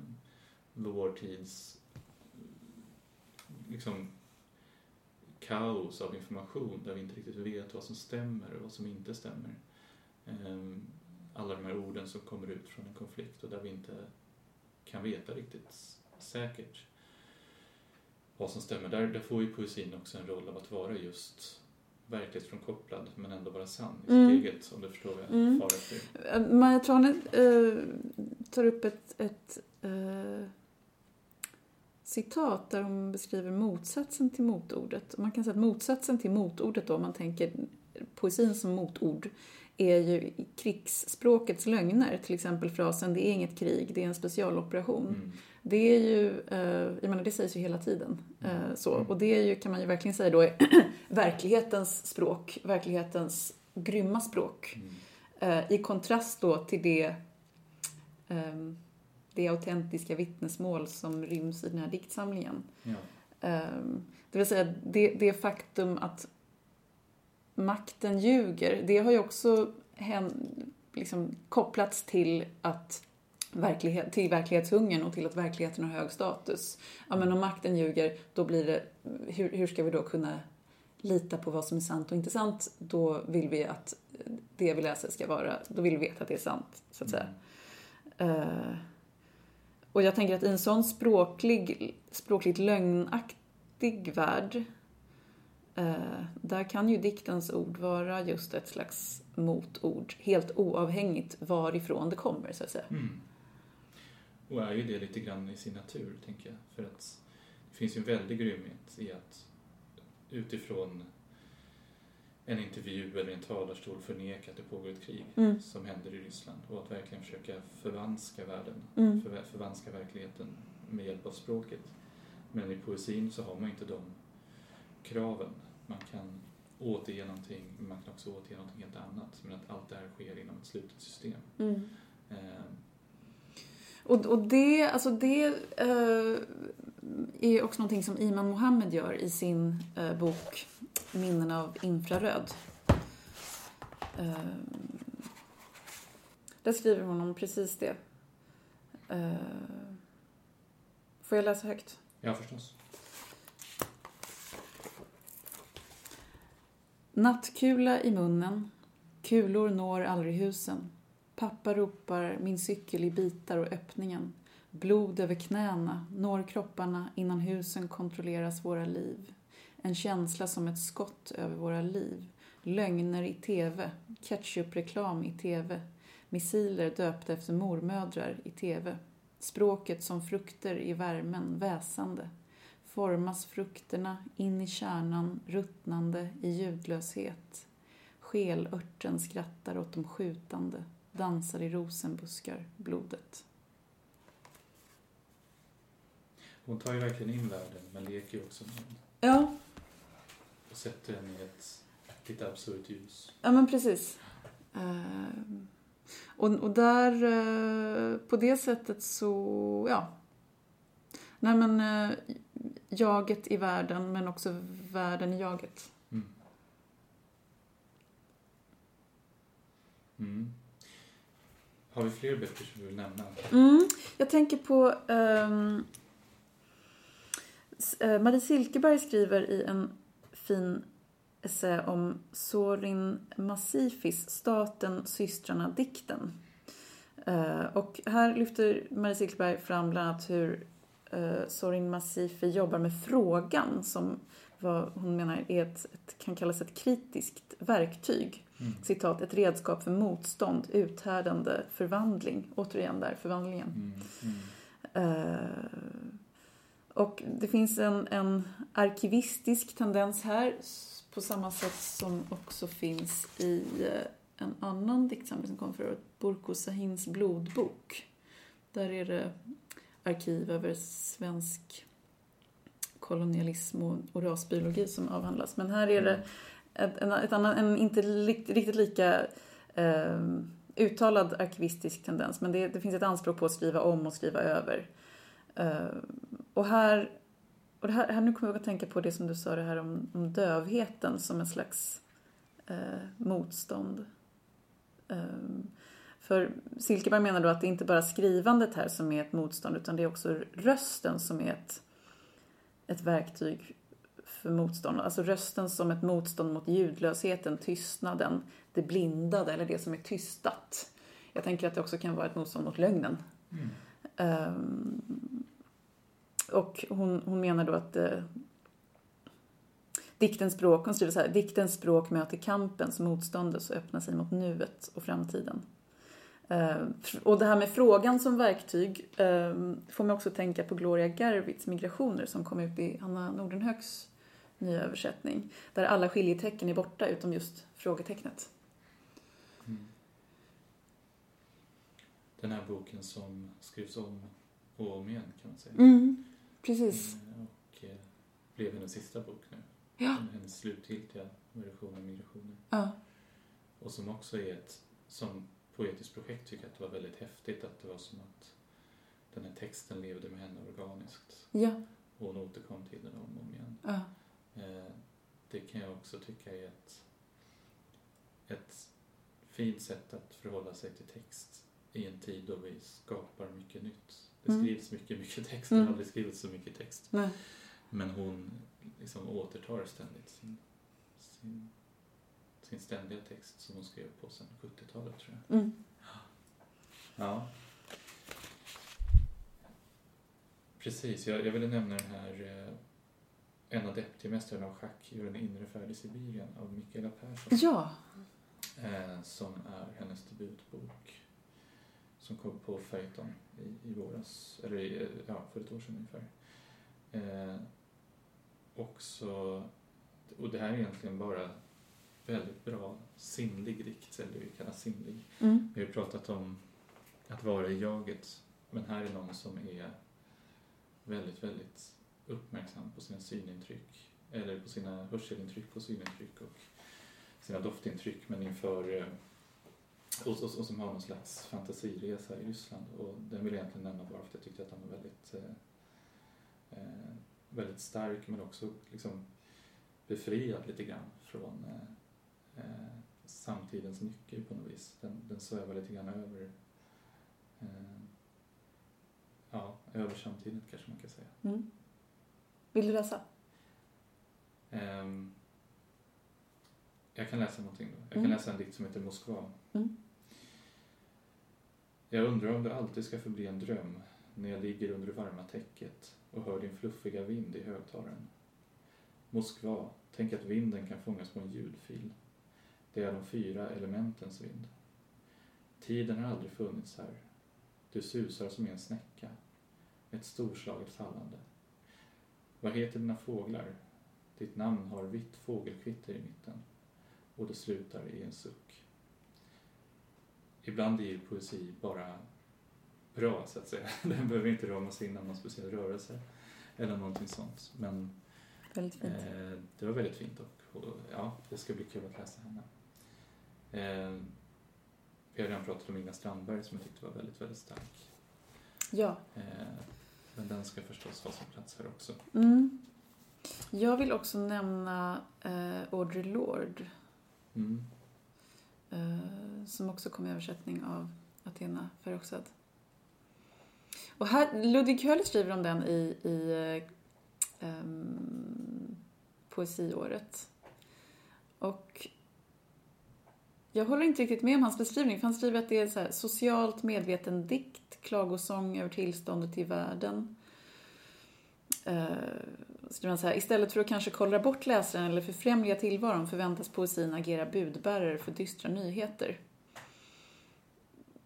vår tids liksom, kaos av information där vi inte riktigt vet vad som stämmer och vad som inte stämmer. Eh, alla de här orden som kommer ut från en konflikt och där vi inte kan veta riktigt säkert vad som stämmer. Där, där får ju poesin också en roll av att vara just verklighetsfrånkopplad men ändå vara sann i sitt Mm. eget, om du förstår vad jag Mm. far efter. Eh, Maja Trane eh, tar upp ett, ett eh, citat där hon beskriver motsatsen till motordet. Och Man kan säga att motsatsen till motordet då, om man tänker poesin som motord, är ju krigsspråkets lögner. Till exempel frasen “det är inget krig, det är en specialoperation”. Mm. Det är ju, eh, jag menar det sägs ju hela tiden. Eh, så. Mm. Och det är ju, kan man ju verkligen säga då, är verklighetens språk, verklighetens grymma språk. Mm. Eh, I kontrast då till det, ehm, det autentiska vittnesmål som ryms i den här diktsamlingen. Ja. Ehm, det vill säga det, det faktum att makten ljuger, det har ju också hän, liksom, kopplats till att verklighet, till verklighetshungern och till att verkligheten har hög status. Ja, men om makten ljuger, då blir det, hur, hur ska vi då kunna lita på vad som är sant och inte sant? Då vill vi att det vi läser ska vara, då vill vi veta att det är sant, så att säga. Eh, och jag tänker att i en sån språklig, språkligt lögnaktig värld, eh, där kan ju diktens ord vara just ett slags motord, helt oavhängigt varifrån det kommer, så att säga. Mm. Och är ju det lite grann i sin natur, tänker jag. För att det finns ju en väldig grymhet i att utifrån en intervju eller en talarstol förneka att det pågår ett krig Mm. som händer i Ryssland och att verkligen försöka förvanska världen, Mm. förva- förvanska verkligheten med hjälp av språket. Men i poesin så har man inte de kraven. Man kan återge någonting, men man kan också återge någonting helt annat. Men att allt det här sker inom ett slutet system. Mm. Eh, Och, och det, alltså det eh, är också någonting som Iman Mohammed gör i sin eh, bok Minnen av infraröd. Eh, där skriver hon om precis det. Eh, får jag läsa högt? ja, förstås. Nattkula i munnen. Kulor når aldrig husen. Pappa ropar min cykel i bitar och öppningen. Blod över knäna når kropparna innan husen kontrolleras våra liv. En känsla som ett skott över våra liv. Lögner i TV. Ketchupreklam i TV. Missiler döpta efter mormödrar i TV. Språket som frukter i värmen, väsande. Formas frukterna in i kärnan, ruttnande i ljudlöshet. Skelörten skrattar åt de skjutande, dansar i rosenbuskar, blodet. Hon tar ju verkligen in världen, men leker ju också med den. Ja, Och sätter den i ett lite absurt ljus. ja men precis. Eh, och, och där, eh, på det sättet så, ja. Nej men, eh, jaget i världen, men också världen i jaget. Mm. Mm. Har vi fler böcker som du vill nämna? Mm. Jag tänker på eh, Marie Silkeberg skriver i en fin essä om Sorin Massifis Staten, systrarna, dikten. Eh, och här lyfter Marie Silkeberg fram bland annat hur eh, Sorin Masifi jobbar med frågan som vad hon menar är ett, ett, kan kallas ett kritiskt verktyg. Mm. Citat, ett redskap för motstånd, uthärdande, förvandling. Återigen där, förvandlingen. Mm. Mm. Eh, och det finns en, en arkivistisk tendens här på samma sätt som också finns i eh, en annan diktsamling som kom förra året, Burko Sahins blodbok. Där är det arkiv över svensk kolonialism och, och rasbiologi som avhandlas. Men här är det ett, en, ett annan, en inte riktigt lika eh, uttalad arkivistisk tendens. Men det, det finns ett anspråk på att skriva om och skriva över. Eh, och här, och här, här, nu kommer jag att tänka på det som du sa det här om, om dövheten som en slags eh, motstånd. Eh, för Silkeberg menar då att det inte bara är skrivandet här som är ett motstånd utan det är också rösten som är ett, ett verktyg för motstånd. Alltså rösten som ett motstånd mot ljudlösheten, tystnaden, det blindade eller det som är tystat. Jag tänker att det också kan vara ett motstånd mot lögnen. Mm. Ehm, och hon, hon menar då att eh, diktens språk, hon skriver så här, diktens språk möter kampens, motståndets och öppnar sig mot nuet och framtiden. Ehm, och det här med frågan som verktyg ehm, får mig också tänka på Gloria Gervits Migrationer som kom ut i Anna Nordenhögs nya översättning. Där alla skiljetecken är borta utom just frågetecknet. Mm. Den här boken som skrivs om och om igen kan man säga. Mm, precis. Eh, Och eh, blev hennes sista bok nu. Ja. Hennes slutgiltiga version av Migrationer. Ja. Och som också är ett, som poetiskt projekt tycker jag att det var väldigt häftigt att det var som att den här texten levde med henne organiskt. Ja. Och hon återkom till den om och om igen. ja. Eh, Det kan jag också tycka är ett, ett fint sätt att förhålla sig till text i en tid då vi skapar mycket nytt. Det Mm. skrivs mycket, mycket text. Det Mm. har aldrig skrivits så mycket text. Nej. Men hon liksom återtar ständigt sin, sin, sin ständiga text som hon skrev på sen 70-talet tror jag. Mm. Ja. Precis, jag, jag ville nämna den här eh, En adeptiemästaren av schack gör en inre färd i Sibirien av Mikaela Persson. Ja. Eh, som är hennes debutbok. Som kom på Feuilleton i, i våras, eller i, ja, för ett år sedan ungefär. Eh, också, och det här är egentligen bara väldigt bra sinnlig dikt, eller vi kallar sinnlig. Mm. Vi har pratat om att vara i jaget, men här är någon som är väldigt, väldigt uppmärksam på sina synintryck, eller på sina hörselintryck och synintryck och sina doftintryck, men inför eh, och, och, och som har någon slags fantasiresa i Ryssland. Och den vill jag egentligen nämna bara för att jag tyckte att den var väldigt, eh, eh, väldigt stark men också liksom befriad lite grann från eh, eh, samtidens nyckel på något vis. Den, den svävar lite grann över eh, ja, över samtiden kanske man kan säga. Mm. Vill du läsa? Ehm, jag kan läsa någonting då. Jag kan Mm. läsa en dikt som heter Moskva. Mm. Jag undrar om det alltid ska förbli en dröm när jag ligger under det varma täcket och hör din fluffiga vind i högtalaren. Moskva, tänk att vinden kan fångas på en ljudfil. Det är de fyra elementens vind. Tiden har aldrig funnits här. Du susar som i en snäcka. Ett storslaget fallande. Vad heter dina fåglar? Ditt namn har vitt fågelkvitter i mitten. Och det slutar i en suck. Ibland är ju poesi bara bra, så att säga. Den behöver inte ramas in av någon speciell rörelse eller någonting sånt. Men Väldigt eh, det var väldigt fint och, och ja, det ska bli kul att läsa henne. Eh, vi har redan pratat om Inga Strandberg som jag tyckte var väldigt, väldigt stark. Ja. Eh, men den ska förstås ha sin plats här också. Mm. Jag vill också nämna eh, Audre Lorde Mm. Eh, som också kom i översättning av Athena Farrokhzad. Och här, Ludvig Höll skriver om den i, i um, poesiåret. Och jag håller inte riktigt med om hans beskrivning, för han skriver att det är så här, socialt medveten dikt, klagosång över tillståndet i världen. Uh, skriver han så här, istället för att kanske kollra bort läsaren eller förfrämliga tillvaron förväntas poesin agera budbärare för dystra nyheter.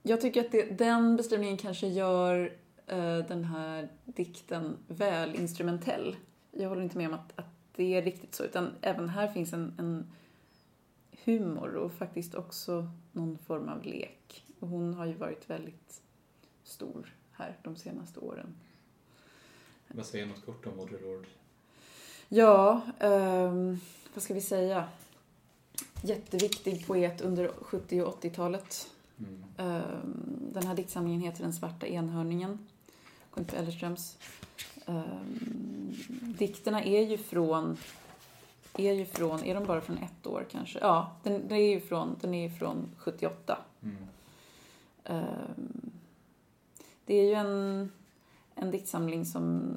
Jag tycker att det, den beskrivningen kanske gör uh, den här dikten väl instrumentell. Jag håller inte med om att, att det är riktigt så, utan även här finns en, en humor och faktiskt också någon form av lek. Och hon har ju varit väldigt stor här de senaste åren. Vad säger något kort om Audre Lorde? Ja, um, vad ska vi säga? Jätteviktig poet under 70 och 80-talet. Mm. Um, den här diktsamlingen heter Den svarta enhörningen. Gunther Ellerströms. Um, dikterna är ju från är ju från, är de bara från ett år kanske? Ja, den, den är ju från, den är från 78. Mm. Um, det är ju en, en diktsamling som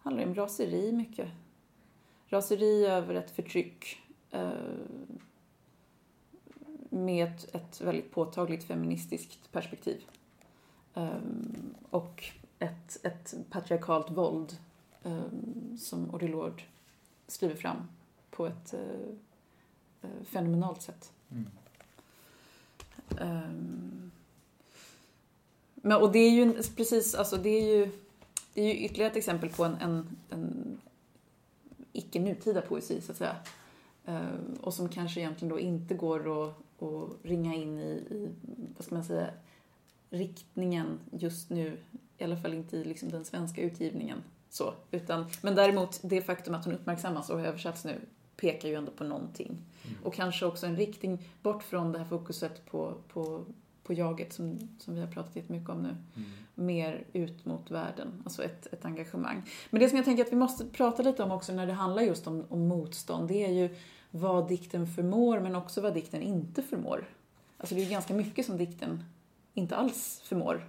handlar om raseri mycket. Raseri över ett förtryck uh, med ett, ett, väldigt påtagligt feministiskt perspektiv. Um, och ett, ett patriarkalt våld um, som Audre skriver fram på ett fenomenalt sätt. Mm. Um, men, och det är ju precis, alltså det är ju, det är ju ytterligare ett exempel på en, en, en icke nutida poesi så att säga. Uh, och som kanske egentligen då inte går att, att ringa in i, i, vad ska man säga, riktningen just nu. I alla fall inte i liksom den svenska utgivningen. Så, utan, men däremot det faktum att hon uppmärksammas och har översatts nu pekar ju ändå på någonting. Mm. Och kanske också en riktning bort från det här fokuset på, på, på jaget som, som vi har pratat jättemycket om nu. Mm. Mer ut mot världen, alltså ett, ett engagemang. Men det som jag tänker att vi måste prata lite om också när det handlar just om, om motstånd, det är ju vad dikten förmår men också vad dikten inte förmår. Alltså det är ganska mycket som dikten inte alls förmår.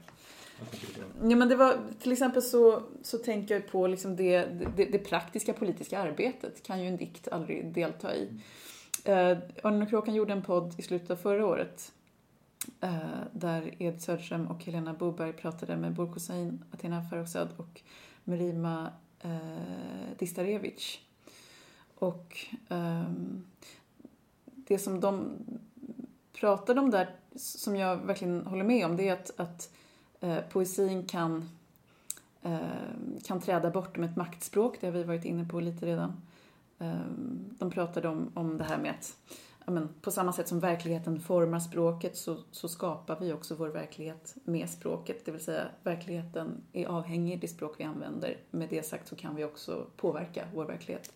Ja, men det var, till exempel så, så tänker jag på liksom det, det, det praktiska politiska arbetet kan ju en dikt aldrig delta i. Uh, Arne Kråkan gjorde en podd i slutet av förra året Eh, där Ed Söderström och Helena Boberg pratade med Burko Sain, Athena Farrokhzad och Merima eh, Distarevic. Och eh, det som de pratade om där, som jag verkligen håller med om, det är att, att eh, poesin kan, eh, kan träda bortom ett maktspråk, det har vi varit inne på lite redan. Ehm, de pratade om, om det här med att men, på samma sätt som verkligheten formar språket så, så skapar vi också vår verklighet med språket. Det vill säga verkligheten är avhängig det språk vi använder. Med det sagt så kan vi också påverka vår verklighet.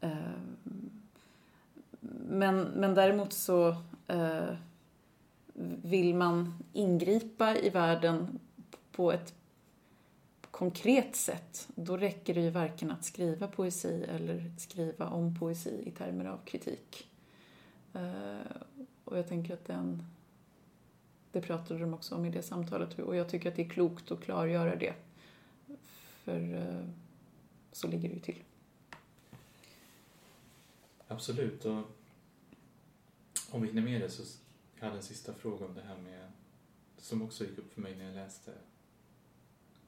Ehm, men, men däremot så eh, vill man ingripa i världen på ett konkret sätt, då räcker det ju varken att skriva poesi eller skriva om poesi i termer av kritik. Eh, och jag tänker att den, det pratade de också om i det samtalet och jag tycker att det är klokt att klargöra det. För eh, så ligger det ju till. Absolut. Och om vi hinner med det så jag hade en sista fråga om det här med, som också gick upp för mig när jag läste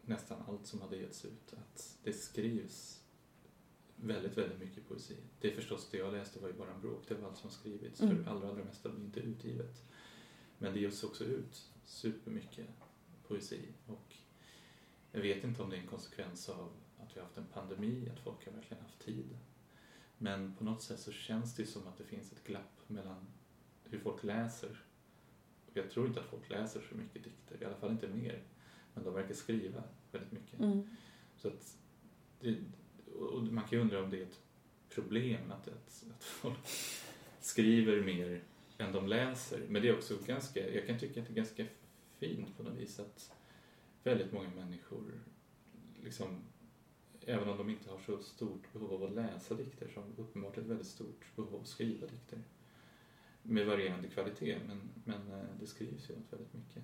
nästan allt som hade getts ut, att det skrivs väldigt, väldigt mycket poesi. Det är förstås, det jag läste var ju bara en bråkdel av allt som skrivits, mm. för allra, allra mesta blir inte utgivet. Men det ges också ut supermycket poesi och jag vet inte om det är en konsekvens av att vi har haft en pandemi, att folk har verkligen haft tid. Men på något sätt så känns det som att det finns ett glapp mellan hur folk läser. Jag tror inte att folk läser så mycket dikter, i alla fall inte mer. Men de verkar skriva väldigt mycket. Mm. Så att det, och man kan ju undra om det är ett problem att, att, att folk skriver mer än de läser. Men det är också ganska, jag kan tycka att det är ganska fint på något vis att väldigt många människor liksom även om de inte har så stort behov av att läsa dikter så har de uppenbart ett väldigt stort behov av att skriva dikter med varierande kvalitet men, men eh, det skrivs ju väldigt mycket.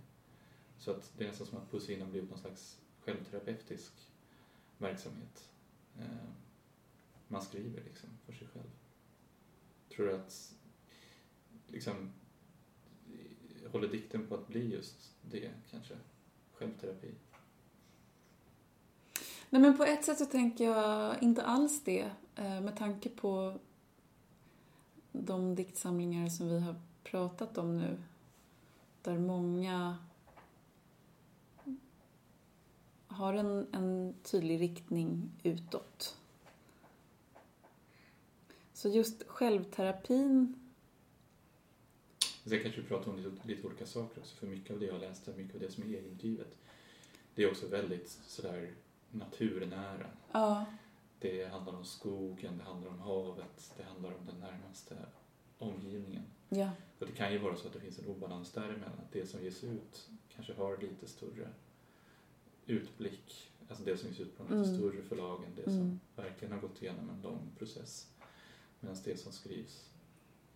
Så att det är nästan som att poesin har blivit någon slags självterapeutisk verksamhet. Eh, man skriver liksom för sig själv. Tror du att liksom håller dikten på att bli just det kanske? Självterapi? Nej men på ett sätt så tänker jag inte alls det. Eh, med tanke på de diktsamlingar som vi har pratat om nu. Där många har en, en tydlig riktning utåt. Så just självterapin Sen kanske vi pratar om lite, lite olika saker också, för mycket av det jag läste, mycket av det som är egenutgivet, det är också väldigt sådär naturnära. Ja. Det handlar om skogen, det handlar om havet, det handlar om den närmaste omgivningen. Ja. Och det kan ju vara så att det finns en obalans däremellan, att det som ges ut kanske har lite större utblick, alltså det som ges ut på de lite Mm. större förlagen, det Mm. som verkligen har gått igenom en lång process. Medan det som skrivs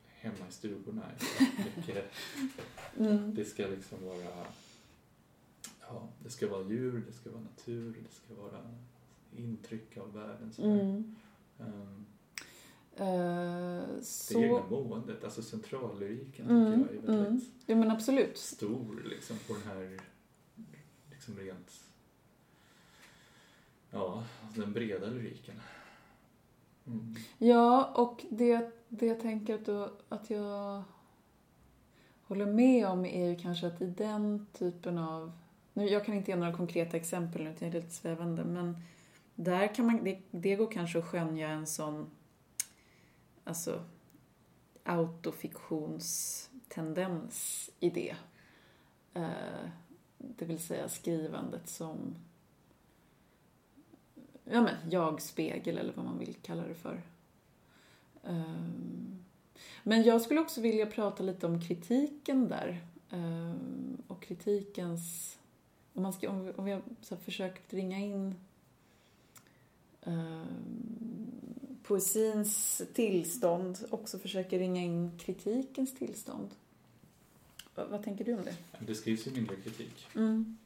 hemma i stugorna är mycket Mm. det ska liksom vara ja, det ska vara djur, det ska vara natur, det ska vara intryck av världen. sådär. Mm. Ehm, Eh, det så... egna måendet, alltså centrallyriken Mm, tycker jag är väldigt Ja men absolut. stor liksom på den här liksom rent ja, alltså den breda lyriken. Mm. Ja, och det, det jag tänker att, då, att jag håller med om är ju kanske att i den typen av... Nu, jag kan inte ge några konkreta exempel nu, utan jag är lite svävande, men där kan man, det, det går kanske att skönja en sån alltså autofiktionstendens i det. Eh, det vill säga skrivandet som ja, men, jag-spegel eller vad man vill kalla det för. Ehm, Men jag skulle också vilja prata lite om kritiken där. Ehm, Och kritikens... Om, man ska, om, vi, har så försökt ringa in ehm, poesins tillstånd, också försöker ringa in kritikens tillstånd. Vad, vad tänker du om det? Det skrivs ju mindre kritik. Mm.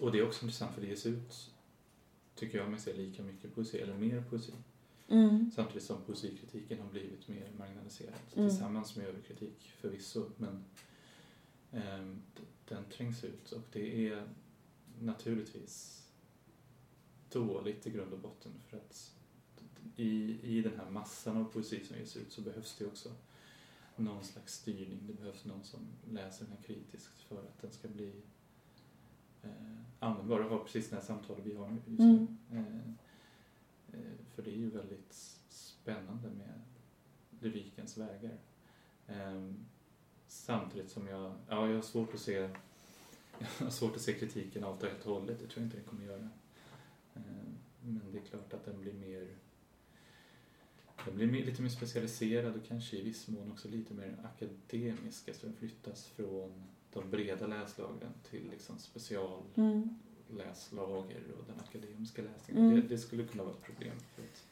Och det är också intressant för det ges ut, tycker jag mig se, lika mycket poesi, eller mer poesi. Mm. Samtidigt som poesikritiken har blivit mer marginaliserad Mm. tillsammans med överkritik förvisso. Men d- den trängs ut och det är naturligtvis dåligt i grund och botten för att i, i den här massan av poesi som ges ut så behövs det också någon slags styrning. Det behövs någon som läser den här kritiskt för att den ska bli eh, användbar och ha precis det här samtalet vi har just nu. Mm. Eh, för det är ju väldigt spännande med lyrikens vägar. Eh, samtidigt som jag, ja, jag har svårt att se jag har svårt att se kritiken av helt och hållet, det tror jag inte den kommer göra. Eh, men det är klart att den blir mer den blir lite mer specialiserad och kanske i viss mån också lite mer akademisk. Alltså den flyttas från de breda läslagren till liksom specialläslager Mm. och den akademiska läsningen. Mm. Det, det skulle kunna vara ett problem. För att,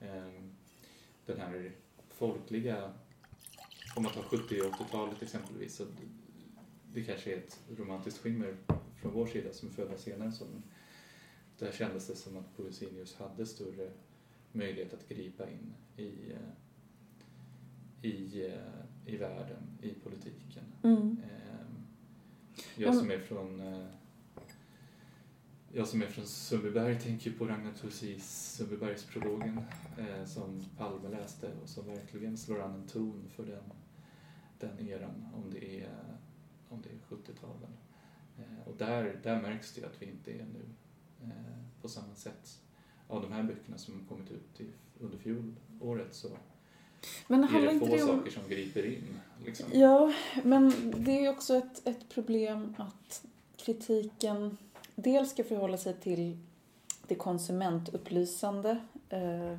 ehm, den här folkliga, om man tar 70 och 80-talet exempelvis, så det kanske är ett romantiskt skimmer från vår sida som är födda senare. Så, där kändes det som att poesin just hade större möjlighet att gripa in i, eh, i, eh, i världen, i politiken. Mm. Jag som är från eh, jag som är från Sundbyberg tänker på Ragnar Thursis Sundbybergsprologen eh, som Palme läste och som verkligen slår an en ton för den, den eran om det är, om det är 70-talen. Eh, och där, där märks det att vi inte är nu eh, på samma sätt. Av de här böckerna som kommit ut i, under fjolåret så Men är handlar det få det om... saker som griper in. Liksom. Ja, men det är också ett, ett problem att kritiken dels ska förhålla sig till det konsumentupplysande eh,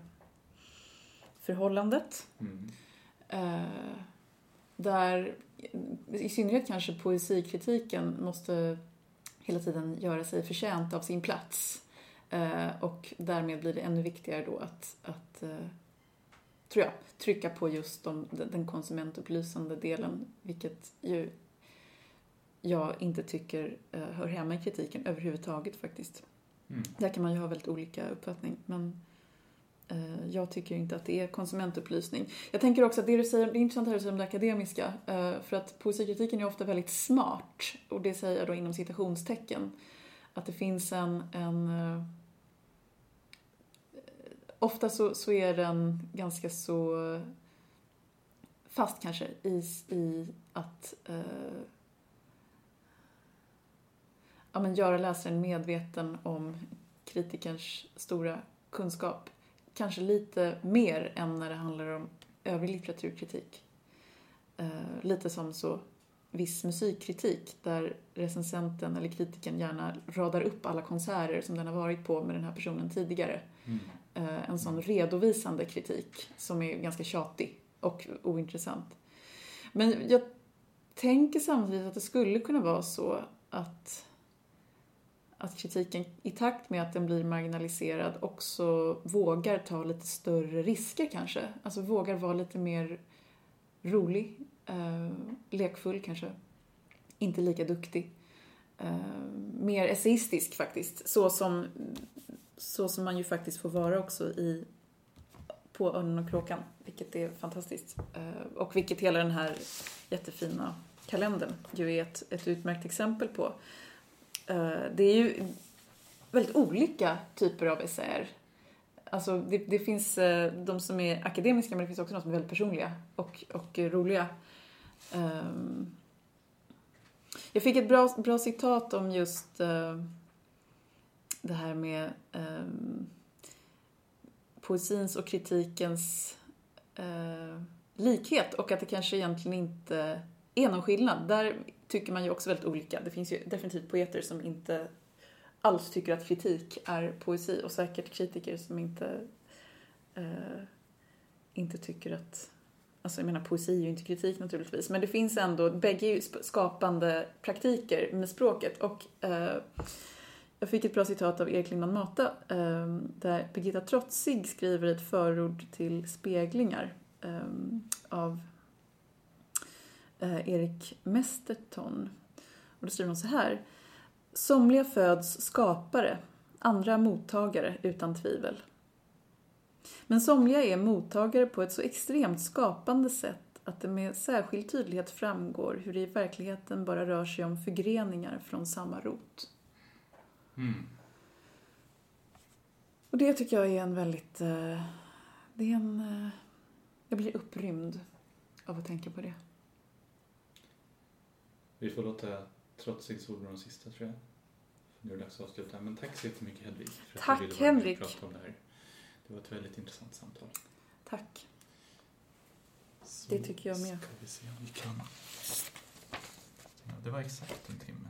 förhållandet. Mm. Eh, där i synnerhet kanske poesikritiken måste hela tiden göra sig förtjänt av sin plats. Eh, och därmed blir det ännu viktigare då att, att eh, tror jag, trycka på just de, den konsumentupplysande delen, vilket ju jag inte tycker eh, hör hemma i kritiken överhuvudtaget faktiskt. Mm. Där kan man ju ha väldigt olika uppfattning, men eh, jag tycker inte att det är konsumentupplysning. Jag tänker också att det du säger, det är intressant här du säger om det akademiska, eh, för att poesikritiken är ofta väldigt smart, och det säger jag då inom citationstecken, att det finns en, en, ofta så, så är den ganska så fast kanske i, i att eh, ja, men göra läsaren medveten om kritikerns stora kunskap. Kanske lite mer än när det handlar om övrig litteraturkritik. Eh, lite som så viss musikkritik där recensenten eller kritiken gärna radar upp alla konserter som den har varit på med den här personen tidigare. Mm. Eh, en sån redovisande kritik som är ganska tjatig och ointressant. Men jag tänker samtidigt att det skulle kunna vara så att, att kritiken i takt med att den blir marginaliserad också vågar ta lite större risker kanske. Alltså vågar vara lite mer rolig, eh, lekfull kanske. Inte lika duktig. Eh, mer essayistisk faktiskt. Så som, så som man ju faktiskt får vara också i på Örnen och kråkan, vilket är fantastiskt. Eh, och vilket hela den här jättefina kalendern ju är ett, ett utmärkt exempel på. Eh, det är ju väldigt olika typer av essäer. Alltså det, det, finns eh, de som är akademiska men det finns också de som är väldigt personliga och, och roliga. Ehm, jag fick ett bra, bra citat om just det här med ehm, poesins och kritikens eh, likhet och att det kanske egentligen inte är någon skillnad. Där tycker man ju också väldigt olika. Det finns ju definitivt poeter som inte alls tycker att kritik är poesi och säkert kritiker som inte, eh, inte tycker att Alltså jag menar poesi är ju inte kritik naturligtvis, men det finns ändå, bägge är ju skapande praktiker med språket och eh, jag fick ett bra citat av Erik Lindman Mata ehm, där Birgitta Trotzig skriver ett förord till Speglingar ehm, av eh, Erik Mesterton. Och då skriver hon så här. Somliga föds skapare, andra mottagare utan tvivel. Men somliga är mottagare på ett så extremt skapande sätt att det med särskild tydlighet framgår hur det i verkligheten bara rör sig om förgreningar från samma rot. Mm. Och det tycker jag är en väldigt... Eh, det är en... Eh, jag blir upprymd av att tänka på det. Vi får låta Trotsigs ord de sista tror jag. Nu är det dags att avsluta. Men tack så jättemycket Hedvig för att tack, du ville och prata om det här. Det var ett väldigt intressant samtal. Tack. Så det tycker jag med. ska vi se om vi kan... Ja, det var exakt en timme.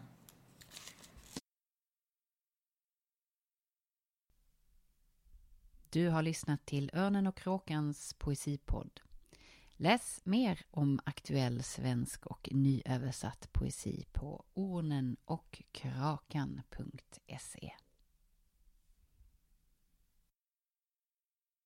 Du har lyssnat till Örnen och kråkans poesipodd. Läs mer om aktuell svensk och nyöversatt poesi på ornenochkrakan.se